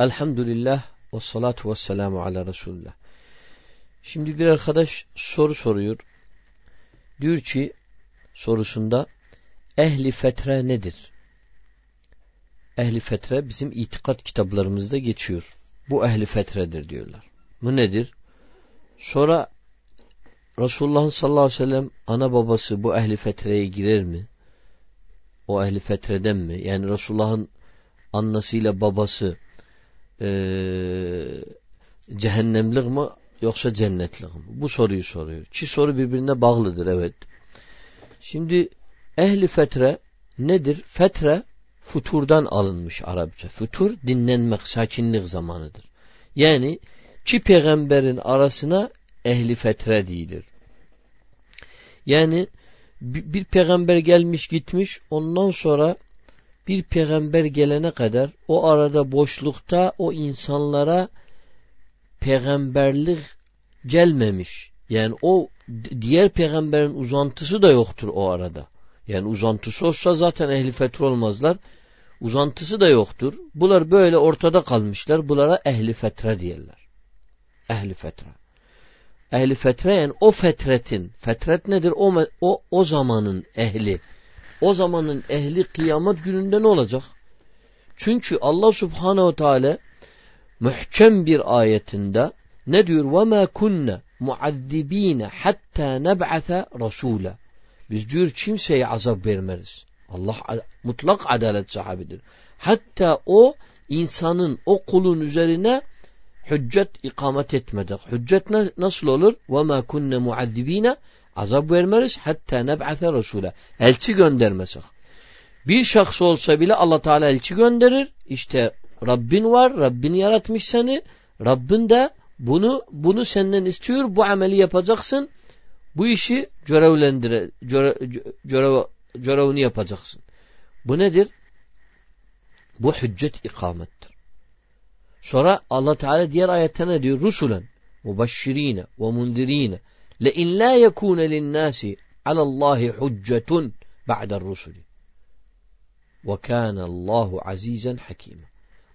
Elhamdülillah ve salatu ve selamu ala Resulullah. Şimdi bir arkadaş soru soruyor. Diyor ki sorusunda ehli fetre nedir? Ehli fetre bizim itikat kitaplarımızda geçiyor. Bu ehli fetredir diyorlar. Bu nedir? Sonra Resulullah sallallahu aleyhi ve sellem ana babası bu ehli fetreye girer mi? O ehli fetreden mi? Yani Resulullah'ın annesiyle babası e, cehennemlik mi yoksa cennetlik mi? Bu soruyu soruyor. Ki soru birbirine bağlıdır evet. Şimdi ehli fetre nedir? Fetre futurdan alınmış Arapça. Futur dinlenmek, sakinlik zamanıdır. Yani ki peygamberin arasına ehli fetre değildir. Yani bir peygamber gelmiş gitmiş ondan sonra bir peygamber gelene kadar o arada boşlukta o insanlara peygamberlik gelmemiş. Yani o diğer peygamberin uzantısı da yoktur o arada. Yani uzantısı olsa zaten ehli fetre olmazlar. Uzantısı da yoktur. Bunlar böyle ortada kalmışlar. Bunlara ehli fetre diyorlar. Ehli fetre. Ehli fetre yani o fetretin. Fetret nedir? O, o, o zamanın ehli O zamanın ehli kıyamet gününde ne olacak? Çünkü Allah subhanehu teala muhkem bir ayetinde ne diyor? وَمَا كُنَّ مُعَذِّب۪ينَ حَتَّى نَبْعَثَ رَسُولًا Biz diyor kimseye azap vermeriz. Allah mutlak adalet sahibidir. Hatta o insanın, o kulun üzerine hüccet ikamet etmedik. Hüccet nasıl olur? وَمَا كُنَّ مُعَذِّب۪ينَ Azap vermeriz hatta neb'ate Resul'e. Elçi göndermesek. Bir şahs olsa bile Allah Teala elçi gönderir. İşte Rabbin var, Rabbin yaratmış seni. Rabbin de bunu bunu senden istiyor. Bu ameli yapacaksın. Bu işi görevlendire, göre, görev, görevini yapacaksın. Bu nedir? Bu hüccet ikamettir. Sonra Allah Teala diğer ayette ne diyor? Rusulen, mubaşşirine ve mundirine لَاِنْ لَا يَكُونَ لِلنَّاسِ عَلَى اللّٰهِ حُجَّةٌ بَعْدَ الرُّسُلِ وَكَانَ اللّٰهُ عَز۪يزًا حَك۪يمًا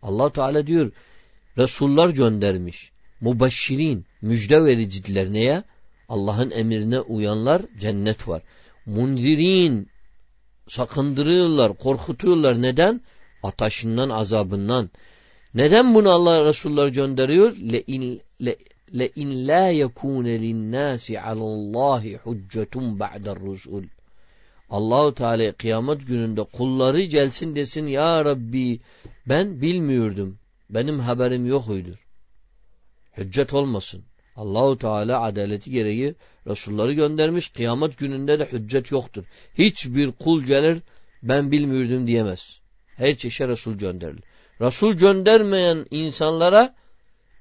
allah Teala diyor Resullar göndermiş. Mubaşşirin, müjde vericiler neye? Allah'ın emrine uyanlar cennet var. Mundirin, sakındırıyorlar, korkutuyorlar. Neden? Ataşından, azabından. Neden bunu Allah Resullar gönderiyor? Le in, le, لَاِنْ لَا يَكُونَ لِلنَّاسِ عَلَى اللّٰهِ حُجَّةٌ بَعْدَ الرُّسُولِ Allahu Teala kıyamet gününde kulları gelsin desin ya Rabbi ben bilmiyordum. Benim haberim yokuydu. Hüccet olmasın. Allahu Teala adaleti gereği Resulları göndermiş. Kıyamet gününde de hüccet yoktur. Hiçbir kul gelir ben bilmiyordum diyemez. Her çeşit Resul gönderilir. Resul göndermeyen insanlara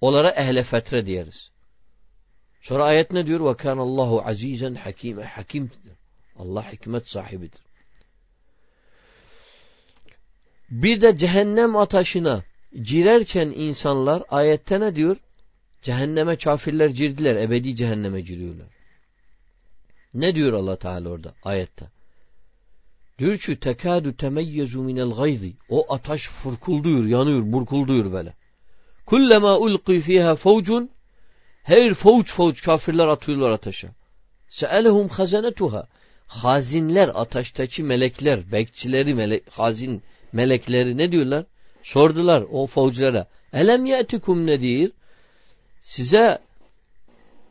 Onlara ehle fetre diyeriz. Sonra ayet ne diyor? وَكَانَ اللّٰهُ عَز۪يزًا حَك۪يمًا Hakimdir. Allah hikmet sahibidir. Bir de cehennem ateşine girerken insanlar ayette ne diyor? Cehenneme kafirler girdiler. Ebedi cehenneme giriyorlar. Ne diyor Allah Teala orada ayette? Diyor ki tekadu temeyyezu minel gayzi. O ateş fırkulduyor, yanıyor, burkulduyor böyle. Kullema ulqi fiha fawcun her fauç fauç kafirler atıyorlar ateşe. Seelehum hazanetuha hazinler ateşteki melekler, bekçileri, melek, hazin melekleri ne diyorlar? Sordular o fauçlara. Elem ye'tikum nedir? Size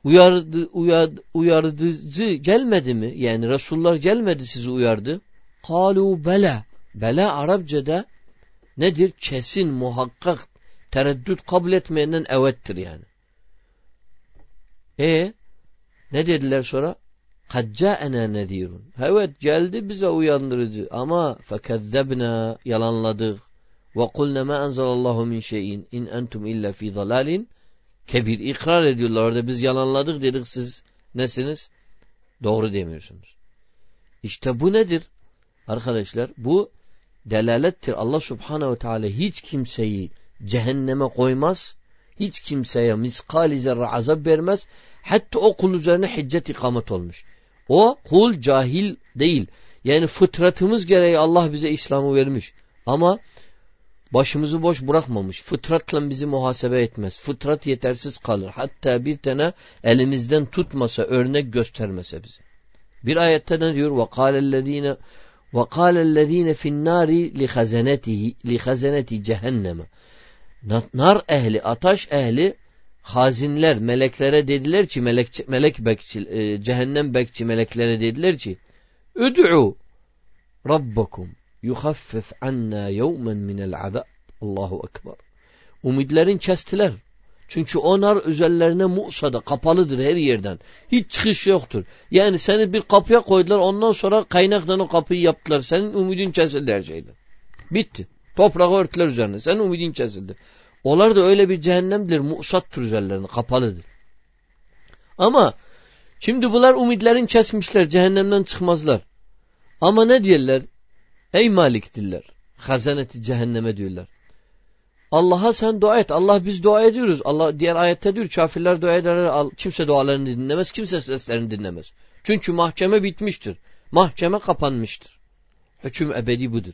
uyardı, uyardı, uyarıcı gelmedi mi? Yani Resullar gelmedi sizi uyardı. Kalu bela. Bela Arapçada nedir? Kesin, muhakkak Tereddüt kabul etmeyenden evettir yani. E ne dediler sonra? Kacca ene nedirun. Evet geldi bize uyandırıcı ama fekezzebna yalanladık. Ve kulne ma enzelallahu min şeyin in entum illa fi zalalin kebir. ikrar ediyorlar orada biz yalanladık dedik siz nesiniz? Doğru demiyorsunuz. İşte bu nedir? Arkadaşlar bu delalettir. Allah subhanehu ve teala hiç kimseyi cehenneme koymaz. Hiç kimseye miskali zerre azap vermez. Hatta o kul üzerine hiccet ikamet olmuş. O kul cahil değil. Yani fıtratımız gereği Allah bize İslam'ı vermiş. Ama başımızı boş bırakmamış. Fıtratla bizi muhasebe etmez. Fıtrat yetersiz kalır. Hatta bir tane elimizden tutmasa, örnek göstermese bize. Bir ayette ne diyor? وَقَالَ الَّذ۪ينَ وَقَالَ الَّذ۪ينَ فِي النَّارِ لِخَزَنَتِهِ لِخَزَنَتِ cehenneme. Nar ehli, ataş ehli hazinler, meleklere dediler ki melek, melek bekçi, e, cehennem bekçi meleklere dediler ki Üd'u Rabbakum yuhaffif anna yevmen minel azab. Allahu Ekber. Umidlerin kestiler. Çünkü onlar üzerlerine Musa'da kapalıdır her yerden. Hiç çıkış yoktur. Yani seni bir kapıya koydular ondan sonra kaynaktan o kapıyı yaptılar. Senin umudun kesildi her şeyden. Bitti. Toprağı örtüler üzerine. Senin umudun kesildi. Onlar da öyle bir cehennemdir. Musattır üzerlerine. Kapalıdır. Ama şimdi bunlar umidlerin kesmişler. Cehennemden çıkmazlar. Ama ne diyorlar? Ey Malik diller. Hazaneti cehenneme diyorlar. Allah'a sen dua et. Allah biz dua ediyoruz. Allah diğer ayette diyor kafirler dua ederler. Kimse dualarını dinlemez. Kimse seslerini dinlemez. Çünkü mahkeme bitmiştir. Mahkeme kapanmıştır. Hüküm ebedi budur.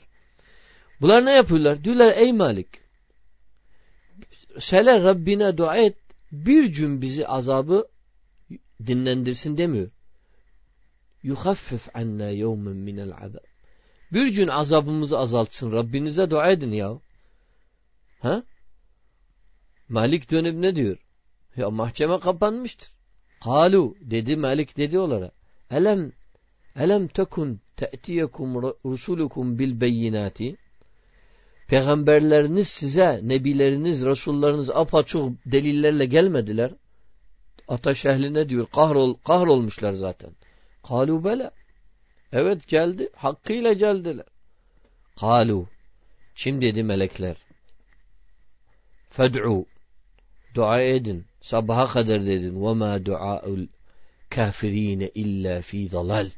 Bunlar ne yapıyorlar? Diyorlar ey Malik Sele Rabbine dua et bir gün bizi azabı dinlendirsin demiyor. Yuhaffif anna yevmen minel azab. Bir gün azabımızı azaltsın. Rabbinize dua edin ya. Ha? Malik dönüp ne diyor? Ya mahkeme kapanmıştır. Kalu dedi Malik dedi onlara. Elem elem tekun te'tiyekum rusulukum bil beyinati Peygamberleriniz size, nebileriniz, resullarınız apaçuk delillerle gelmediler. Ataş ehline diyor kahrol, kahrolmuşlar zaten. Kalu bela. Evet geldi. Hakkıyla geldiler. Kalu. Şimdi dedi melekler. Fed'u. Dua edin. Sabaha kadar dedin. Ve ma dua'ul kafirine illa fi dalal.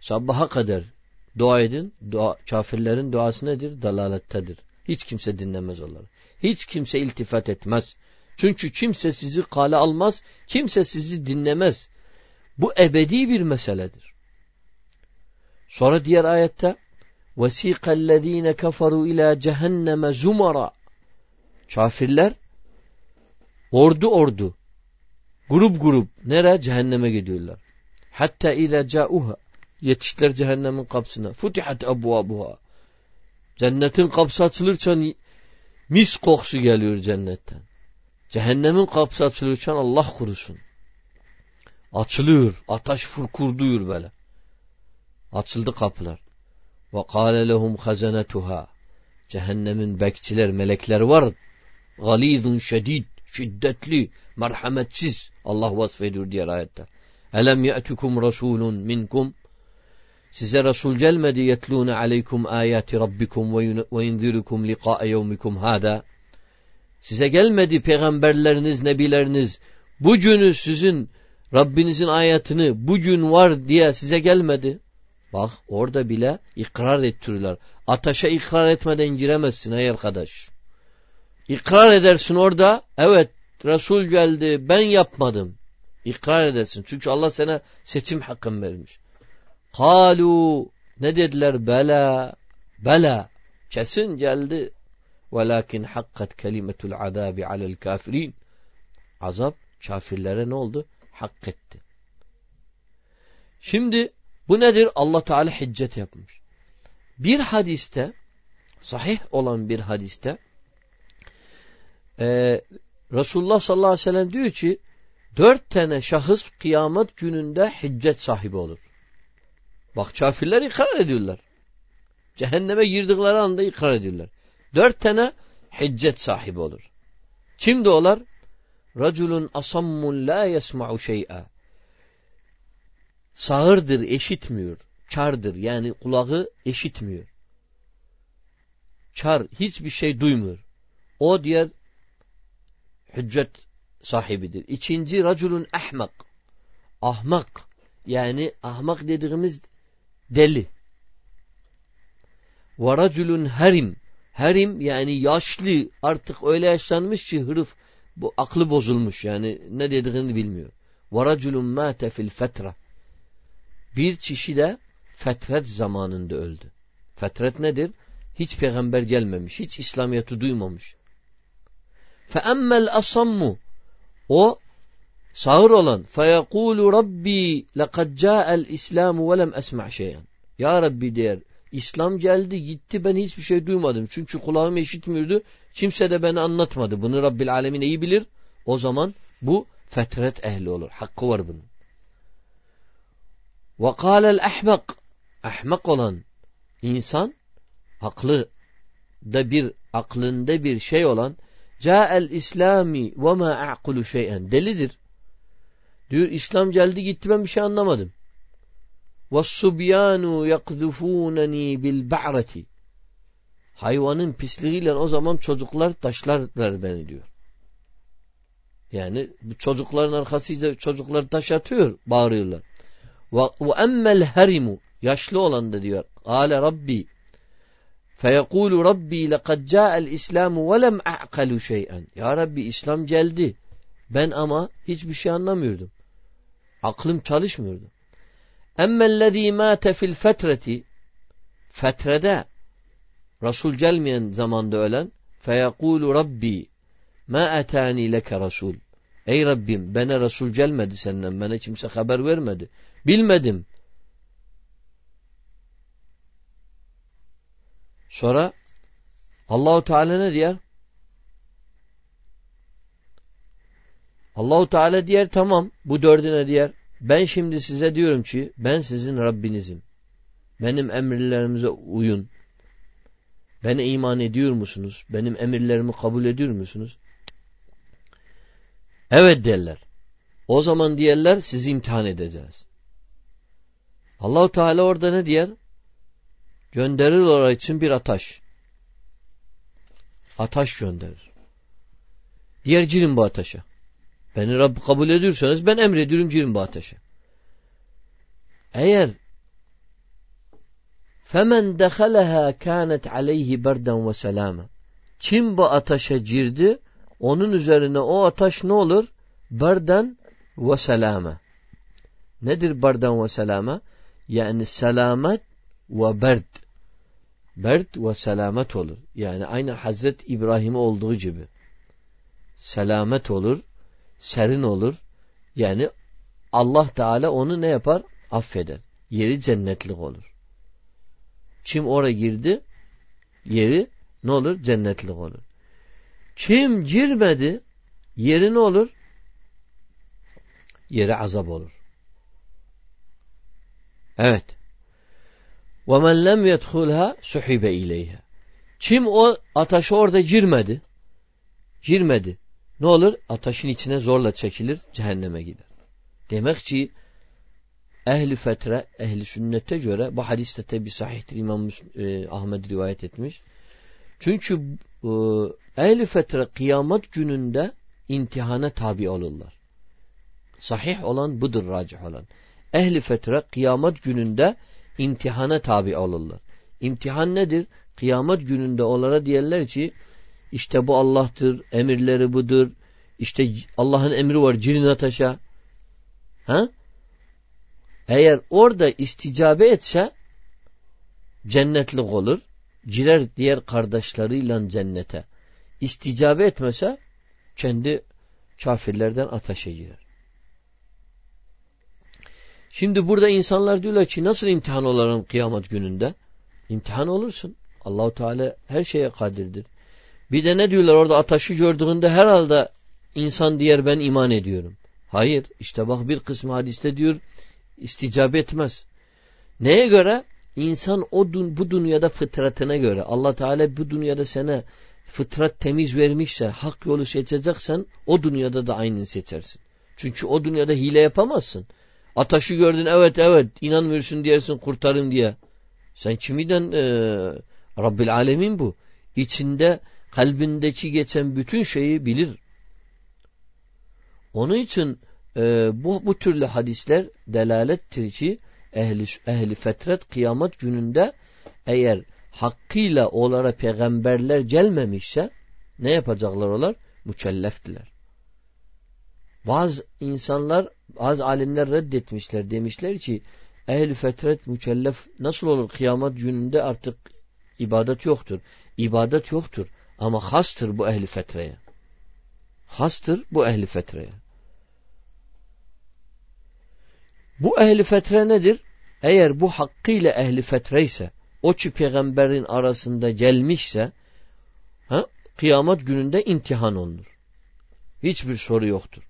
Sabaha kadar Dua edin. Dua, kafirlerin duası nedir? Dalalettedir. Hiç kimse dinlemez onları. Hiç kimse iltifat etmez. Çünkü kimse sizi kale almaz. Kimse sizi dinlemez. Bu ebedi bir meseledir. Sonra diğer ayette وَسِيقَ الَّذ۪ينَ كَفَرُوا اِلَى cehenneme zumara Kafirler ordu ordu grup grup nere? Cehenneme gidiyorlar. Hatta اِذَا جَاءُهَا Yetiştiler cehennemin kapısına. Futihat ebvabuha. Cennetin kapısı açılırken mis kokusu geliyor cennetten. Cehennemin kapısı açılırken Allah kurusun. Açılıyor. Ataş fırkurduyor böyle. Açıldı kapılar. Ve kâle lehum hazanetuha. Cehennemin bekçiler, melekler var. Galizun şedid, şiddetli, merhametsiz. Allah vasfediyor diğer ayette. Elem ye'tukum rasulun minkum Size Resul gelmedi yetlûne aleykum ayati rabbikum ve yunzirukum liqa'e yevmikum hâdâ. Size gelmedi peygamberleriniz, nebileriniz. Bu günü sizin Rabbinizin ayetini bugün var diye size gelmedi. Bak orada bile ikrar ettiriyorlar. Ataşa ikrar etmeden giremezsin ey arkadaş. İkrar edersin orada. Evet Resul geldi ben yapmadım. İkrar edersin. Çünkü Allah sana seçim hakkını vermiş. Kalu ne dediler? Bela, bela. Kesin geldi. Velakin hakkat kelimetul azabi alel kafirin. Azap kafirlere ne oldu? Hak etti. Şimdi bu nedir? Allah Teala hiccet yapmış. Bir hadiste sahih olan bir hadiste e, Resulullah sallallahu aleyhi ve sellem diyor ki dört tane şahıs kıyamet gününde hiccet sahibi olur. Bak kafirler ikrar ediyorlar. Cehenneme girdikleri anda ikrar ediyorlar. Dört tane hiccet sahibi olur. Kimdi olar? Raculun asammun la yesma'u şey'a. Sağırdır, eşitmiyor. Çardır yani kulağı eşitmiyor. Çar, hiçbir şey duymuyor. O diğer hüccet sahibidir. İkinci raculun ahmak. Ahmak. Yani ahmak dediğimiz deli. Ve herim. Herim yani yaşlı artık öyle yaşlanmış ki hırıf bu aklı bozulmuş yani ne dediğini bilmiyor. Ve raculun mâte fil fetre. Bir kişi de fetret zamanında öldü. Fetret nedir? Hiç peygamber gelmemiş, hiç İslamiyet'i duymamış. Fe emmel asammu o sağır olan feyekulu rabbi lekad ca'el islamu ve lem esma' şeyen. Ya Rabbi der İslam geldi gitti ben hiçbir şey duymadım. Çünkü kulağım işitmiyordu. Kimse de beni anlatmadı. Bunu Rabbil Alemin iyi bilir. O zaman bu fetret ehli olur. Hakkı var bunun. Ve kâlel ehmek. Ehmek olan insan aklı da bir aklında bir şey olan ca'el islami ve ma a'kulu şey'en delidir. Diyor İslam geldi gitti ben bir şey anlamadım. وَالصُّبْيَانُ يَقْذُفُونَنِي بِالْبَعْرَةِ Hayvanın pisliğiyle o zaman çocuklar taşlarlar beni diyor. Yani bu çocukların arkasıyla çocuklar taş atıyor, bağırıyorlar. وَاَمَّا الْهَرِمُ Yaşlı olan da diyor. قَالَ Rabbi فَيَقُولُ رَبِّي لَقَدْ جَاءَ الْإِسْلَامُ وَلَمْ أَعْقَلُ شَيْئًا Ya Rabbi İslam geldi. Ben ama hiçbir şey anlamıyordum. Aklım çalışmıyordu. Emmellezî mâte fil fetreti fetrede Resul gelmeyen zamanda ölen feyekûlu Rabbi ma etâni leke Resul Ey Rabbim bana Resul gelmedi senden bana kimse haber vermedi. Bilmedim. Sonra Allahu Teala ne diyor? Allahu Teala diyor tamam bu dördüne diyor. Ben şimdi size diyorum ki ben sizin Rabbinizim. Benim emirlerimize uyun. Bana iman ediyor musunuz? Benim emirlerimi kabul ediyor musunuz? Evet derler. O zaman diyorlar sizi imtihan edeceğiz. Allahu Teala orada ne diyor? Gönderir oraya için bir ataş. Ataş gönderir. Diğer girin bu ateşe. Beni Rabb kabul ediyorsanız ben emrediyorum girin bu ateşe. Eğer femen dehaleha kânet aleyhi berden ve selâme kim bu ateşe girdi onun üzerine o ateş ne olur? Berden ve selâme. Nedir berden ve selâme? Yani selamet ve berd. Bert ve selamet olur. Yani aynı Hazret İbrahim'e olduğu gibi. Selamet olur, serin olur. Yani Allah Teala onu ne yapar? Affeder. Yeri cennetlik olur. Kim oraya girdi? Yeri ne olur? Cennetlik olur. Kim girmedi? Yeri ne olur? Yeri azap olur. Evet. وَمَنْ لَمْ يَدْخُلْهَا سُحِبَ اِلَيْهَا Kim o ateşe orada girmedi, girmedi. Ne olur? Ateşin içine zorla çekilir, cehenneme gider. Demek ki ehli fetre, ehli sünnete göre bu hadiste tabi sahihtir İmam e, Ahmed rivayet etmiş. Çünkü e, ehli fetre kıyamet gününde imtihana tabi olurlar. Sahih olan budur racih olan. Ehli fetre kıyamet gününde imtihana tabi olurlar. İmtihan nedir? Kıyamet gününde onlara diyorlar ki işte bu Allah'tır, emirleri budur. İşte Allah'ın emri var cirin ateşe. Ha? Eğer orada isticabe etse cennetlik olur. Girer diğer kardeşleriyle cennete. İsticabe etmese kendi kafirlerden ateşe girer. Şimdi burada insanlar diyorlar ki nasıl imtihan olalım kıyamet gününde? İmtihan olursun. Allahu Teala her şeye kadirdir. Bir de ne diyorlar orada ateşi gördüğünde herhalde insan diğer ben iman ediyorum. Hayır. işte bak bir kısmı hadiste diyor isticabe etmez. Neye göre? İnsan o dun bu dünyada fıtratına göre Allah Teala bu dünyada sana fıtrat temiz vermişse hak yolu seçeceksen o dünyada da aynını seçersin. Çünkü o dünyada hile yapamazsın. Ataşı gördün evet evet inanmıyorsun diyersin kurtarın diye. Sen kimiden e, Rabbil Alemin bu. İçinde kalbindeki geçen bütün şeyi bilir. Onun için e, bu, bu türlü hadisler delalettir ki ehli, ehli fetret kıyamet gününde eğer hakkıyla onlara peygamberler gelmemişse ne yapacaklar onlar? Mükelleftiler. Bazı insanlar, bazı alimler reddetmişler. Demişler ki ehl fetret mükellef nasıl olur kıyamet gününde artık ibadet yoktur. İbadet yoktur ama hastır bu ehli fetreye. Hastır bu ehli fetreye. Bu ehli fetre nedir? Eğer bu hakkıyla ehli fetre ise, o ki peygamberin arasında gelmişse, ha, kıyamet gününde imtihan olunur. Hiçbir soru yoktur.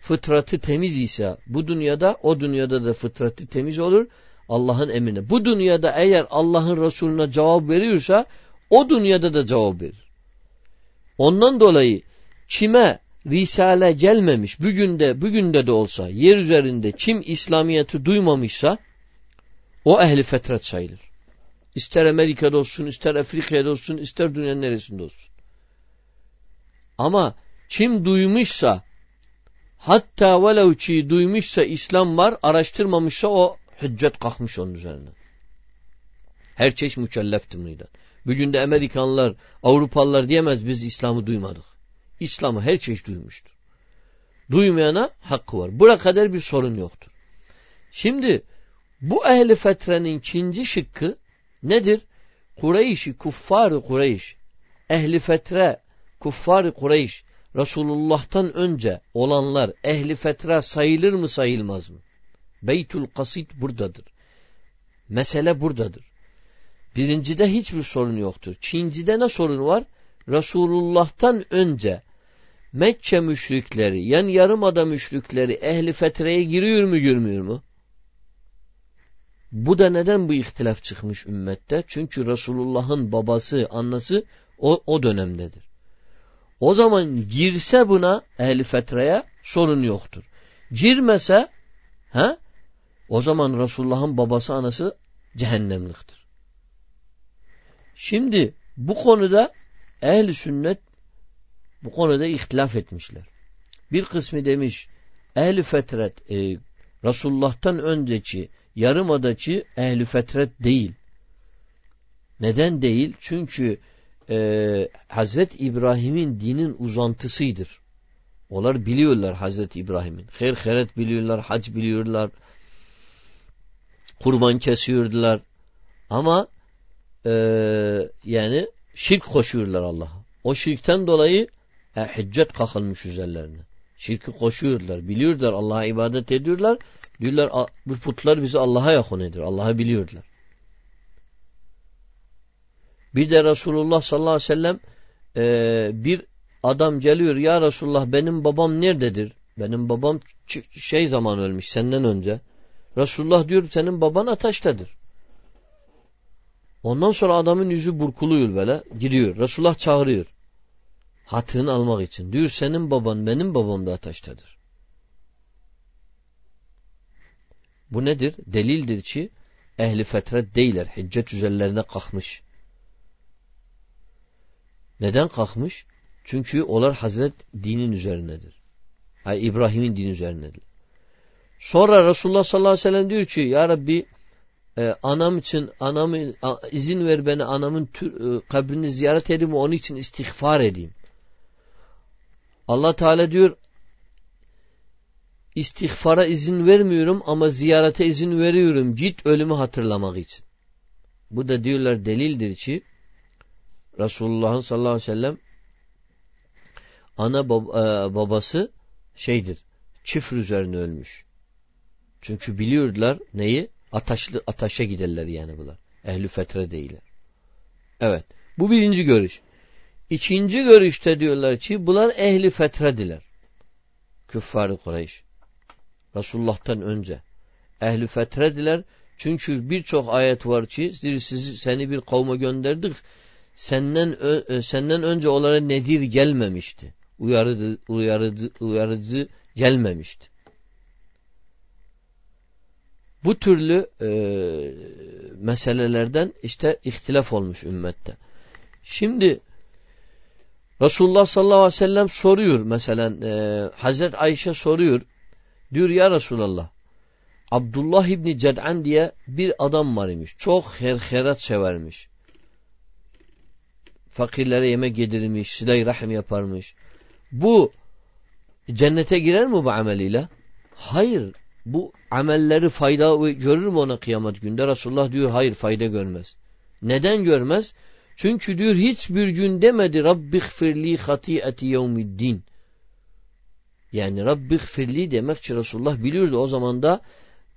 Fıtratı temiz ise bu dünyada, o dünyada da fıtratı temiz olur. Allah'ın emrine. Bu dünyada eğer Allah'ın Resulüne cevap veriyorsa, o dünyada da cevap verir. Ondan dolayı kime Risale gelmemiş, bugün de, bugün de de olsa, yer üzerinde kim İslamiyet'i duymamışsa, o ehli fetret sayılır. İster Amerika'da olsun, ister Afrika'da olsun, ister dünyanın neresinde olsun. Ama kim duymuşsa, hatta velev ki duymuşsa İslam var, araştırmamışsa o hüccet kalkmış onun üzerine. Her çeşit mükelleftir bundan. Bugün de Amerikanlar, Avrupalılar diyemez biz İslam'ı duymadık. İslam'ı her çeşit duymuştur. Duymayana hakkı var. Bura kadar bir sorun yoktur. Şimdi bu ehli fetrenin ikinci şıkkı nedir? Kureyş'i, kuffar Kureyş, ehli fetre, kuffar Kureyş, Resulullah'tan önce olanlar ehli fetre sayılır mı sayılmaz mı? Beytül Kasid buradadır. Mesele buradadır. Birincide hiçbir sorun yoktur. İkincide ne sorun var? Resulullah'tan önce Mekke müşrikleri yani yarımada müşrikleri ehli fetreye giriyor mu girmiyor mu? Bu da neden bu ihtilaf çıkmış ümmette? Çünkü Resulullah'ın babası, annesi o, o dönemdedir. O zaman girse buna ehli fetreye sorun yoktur. Girmese ha, o zaman Resulullah'ın babası, anası cehennemliktir. Şimdi bu konuda ehli sünnet bu konuda ihtilaf etmişler. Bir kısmı demiş ehli fetret e, Resulullah'tan önceki yarımadaki ehli fetret değil. Neden değil? Çünkü e, Hazret İbrahim'in dinin uzantısıdır. Onlar biliyorlar Hazreti İbrahim'in. Hayır heret biliyorlar, hac biliyorlar. Kurban kesiyordular. Ama e, yani şirk koşuyorlar Allah'a. O şirkten dolayı e, hüccet kakılmış üzerlerine. Şirki koşuyorlar. Biliyorlar Allah'a ibadet ediyorlar. Diyorlar bu putlar bizi Allah'a yakın ediyor. Allah'ı biliyorlar. Bir de Resulullah sallallahu aleyhi ve sellem e, bir adam geliyor ya Resulullah benim babam nerededir? Benim babam şey zaman ölmüş senden önce. Resulullah diyor senin baban ateştedir. Ondan sonra adamın yüzü burkuluyor böyle gidiyor. Resulullah çağırıyor. Hatırını almak için. Diyor senin baban benim babam da ateştedir. Bu nedir? Delildir ki ehli fetret değiller. Hiccet üzerlerine kalkmış. Neden kalkmış? Çünkü onlar Hazret dinin üzerindedir. Yani İbrahim'in dini üzerindedir. Sonra Resulullah sallallahu aleyhi ve sellem diyor ki Ya Rabbi e, anam için anamı izin ver beni anamın tür, e, kabrini ziyaret edeyim onun için istiğfar edeyim. Allah Teala diyor istiğfara izin vermiyorum ama ziyarete izin veriyorum. Git ölümü hatırlamak için. Bu da diyorlar delildir ki Resulullah'ın sallallahu aleyhi ve sellem ana bab e, babası şeydir. Çifr üzerine ölmüş. Çünkü biliyorlar neyi? Ataşlı, ataşa giderler yani bunlar. Ehli fetre değiller. Evet. Bu birinci görüş. İkinci görüşte diyorlar ki bunlar ehli fetrediler. Küffar-ı Kureyş. Resulullah'tan önce. Ehli fetrediler. Çünkü birçok ayet var ki sizi, seni bir kavme gönderdik. Senden, ö, senden önce onlara nedir gelmemişti. Uyarıcı, uyarıcı, uyarıcı gelmemişti. Bu türlü e, meselelerden işte ihtilaf olmuş ümmette. Şimdi Resulullah sallallahu aleyhi ve sellem soruyor mesela e, Hazret Ayşe soruyor. Diyor ya Resulallah Abdullah İbni Ced'an diye bir adam var imiş. Çok herherat severmiş. Fakirlere yemek yedirmiş, silay rahim yaparmış. Bu cennete girer mi bu ameliyle? Hayır. Bu amelleri fayda görür mü ona kıyamet günde? Resulullah diyor hayır fayda görmez. Neden görmez? Çünkü diyor hiçbir gün demedi Rabbi gfirli hatiyeti yevmiddin. Yani Rabbi gfirli demek ki Resulullah biliyordu. O zaman da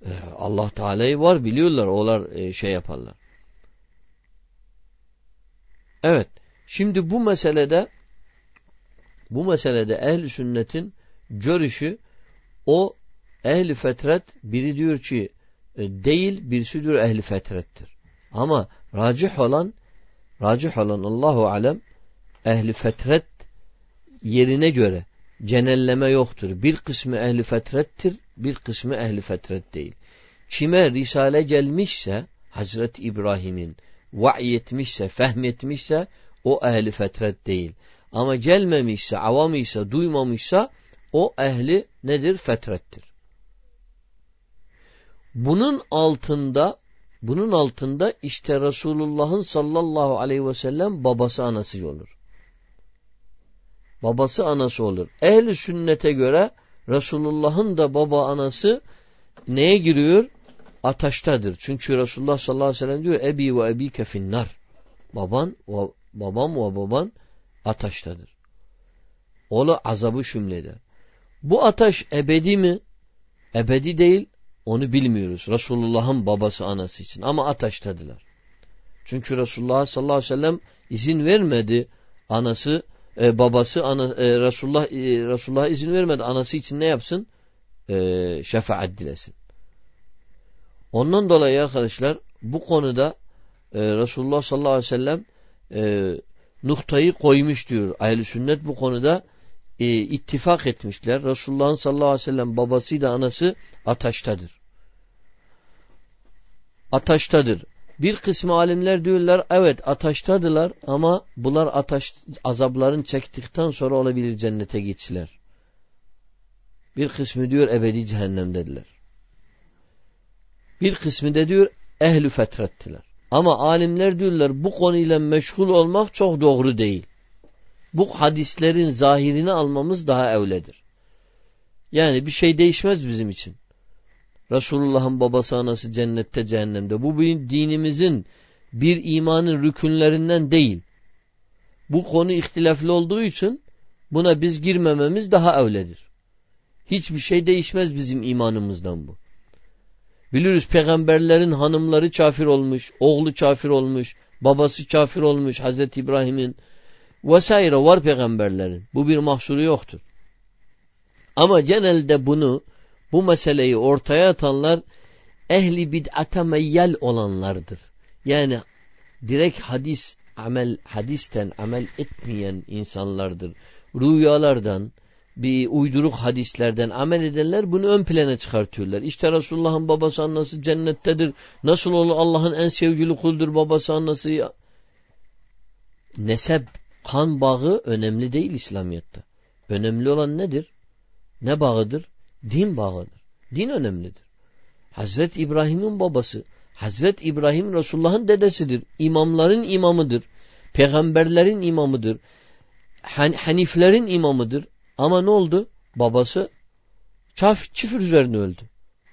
e, Allah Teala'yı var biliyorlar. Onlar e, şey yaparlar. Evet. Şimdi bu meselede bu meselede ehli sünnetin görüşü o ehli fetret biri diyor ki e, değil birisi diyor ehli fetrettir. Ama racih olan racih olan Allahu alem ehli fetret yerine göre cenelleme yoktur. Bir kısmı ehli fetrettir, bir kısmı ehli fetret değil. Kime risale gelmişse Hazreti İbrahim'in vahyetmişse, fehmetmişse o ehli fetret değil. Ama gelmemişse, avam duymamışsa o ehli nedir? Fetrettir. Bunun altında bunun altında işte Resulullah'ın sallallahu aleyhi ve sellem babası anası olur. Babası anası olur. Ehli sünnete göre Resulullah'ın da baba anası neye giriyor? Ataştadır. Çünkü Resulullah sallallahu aleyhi ve sellem diyor Ebi ve ebike finnar. Baban ve babam ve baban ataştadır. Onu azabı şümleder. Bu ateş ebedi mi? Ebedi değil. Onu bilmiyoruz. Resulullah'ın babası anası için. Ama ateştediler. Çünkü Resulullah sallallahu aleyhi ve sellem izin vermedi. Anası, e, babası, ana, e, Resulullah, e, Resulullah izin vermedi. Anası için ne yapsın? E, şefaat dilesin. Ondan dolayı arkadaşlar bu konuda e, Resulullah sallallahu aleyhi ve sellem e, noktayı koymuş diyor. Ahl-i sünnet bu konuda e, ittifak etmişler. Resulullah'ın sallallahu aleyhi ve sellem babasıyla anası ataştadır. Ataştadır. Bir kısmı alimler diyorlar evet ataştadılar ama bunlar ataş azapların çektikten sonra olabilir cennete geçsiler. Bir kısmı diyor ebedi cehennemdediler. Bir kısmı da diyor ehlü fetrettiler. Ama alimler diyorlar bu konuyla meşgul olmak çok doğru değil. Bu hadislerin zahirini almamız daha evledir. Yani bir şey değişmez bizim için. Resulullah'ın babası anası cennette cehennemde. Bu bir dinimizin bir imanın rükünlerinden değil. Bu konu ihtilaflı olduğu için buna biz girmememiz daha evledir. Hiçbir şey değişmez bizim imanımızdan bu. Biliriz peygamberlerin hanımları kafir olmuş, oğlu kafir olmuş, babası kafir olmuş Hazreti İbrahim'in vesaire var peygamberlerin. Bu bir mahsuru yoktur. Ama genelde bunu bu meseleyi ortaya atanlar ehli bid'ate meyyal olanlardır. Yani direkt hadis amel hadisten amel etmeyen insanlardır. Rüyalardan, bir uyduruk hadislerden amel edenler bunu ön plana çıkartıyorlar. İşte Resulullah'ın babası annesi cennettedir. Nasıl olur Allah'ın en sevgili kuldur babası annesi. Nesep, kan bağı önemli değil İslamiyet'te. Önemli olan nedir? Ne bağıdır? Din bağıdır. Din önemlidir. Hazret İbrahim'in babası, Hazret İbrahim Resulullah'ın dedesidir. İmamların imamıdır. Peygamberlerin imamıdır. Han Haniflerin imamıdır. Ama ne oldu? Babası çaf, çifir üzerine öldü.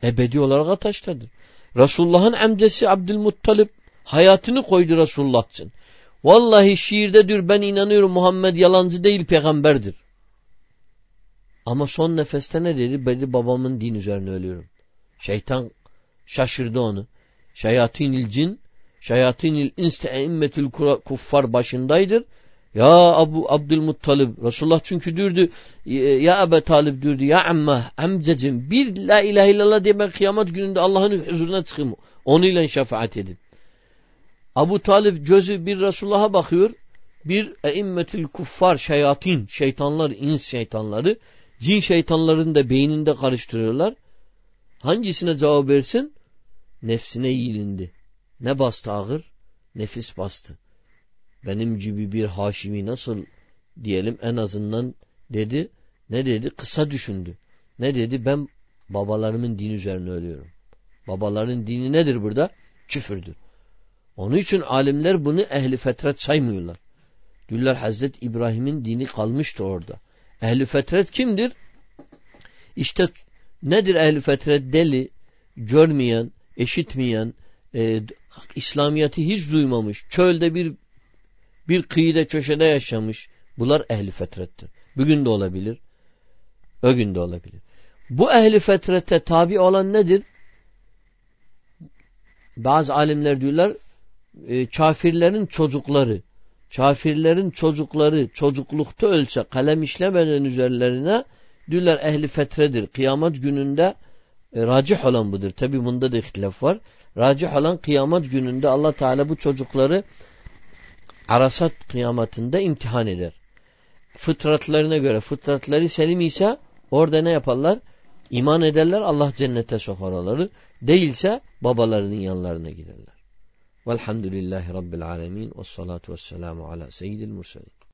Ebedi olarak ataştadır. Resulullah'ın amcası Abdülmuttalip hayatını koydu Resulullah için. Vallahi şiirde ben inanıyorum Muhammed yalancı değil peygamberdir. Ama son nefeste ne dedi? Dedi babamın din üzerine ölüyorum. Şeytan şaşırdı onu. Şeyatinil cin, şeyatinil inste eimmetül kuffar başındaydır. Ya Abu Abdülmuttalib Resulullah çünkü diyordu ya Ebu Talib diyordu ya amma amcacım bir la ilahe illallah diye ben kıyamet gününde Allah'ın huzuruna çıkayım. Onunla şefaat edin. Abu Talib gözü bir Resulullah'a bakıyor. Bir eimmetül kuffar şeyatin şeytanlar ins şeytanları cin şeytanların da beyninde karıştırıyorlar. Hangisine cevap versin? Nefsine yiyilindi. Ne bastı ağır? Nefis bastı benim gibi bir haşimi nasıl diyelim en azından dedi. Ne dedi? Kısa düşündü. Ne dedi? Ben babalarımın dini üzerine ölüyorum. Babaların dini nedir burada? Küfürdür. Onun için alimler bunu ehli fetret saymıyorlar. Diyorlar Hazreti İbrahim'in dini kalmıştı orada. Ehli fetret kimdir? İşte nedir ehli fetret? Deli, görmeyen, eşitmeyen, e, İslamiyet'i hiç duymamış, çölde bir bir kıyıda köşede yaşamış. Bunlar ehli fetrettir. Bugün de olabilir. O gün de olabilir. Bu ehli fetrete tabi olan nedir? Bazı alimler diyorlar e, kafirlerin çocukları kafirlerin çocukları çocuklukta ölse kalem işlemeden üzerlerine diyorlar ehli fetredir. Kıyamet gününde e, racih olan budur. Tabi bunda da ihtilaf var. Racih olan kıyamet gününde Allah Teala bu çocukları arasat kıyametinde imtihan eder. Fıtratlarına göre fıtratları selim ise orada ne yaparlar? İman ederler Allah cennete sokar onları. Değilse babalarının yanlarına giderler. Velhamdülillahi Rabbil alemin ve salatu vesselamu ala seyyidil murselin.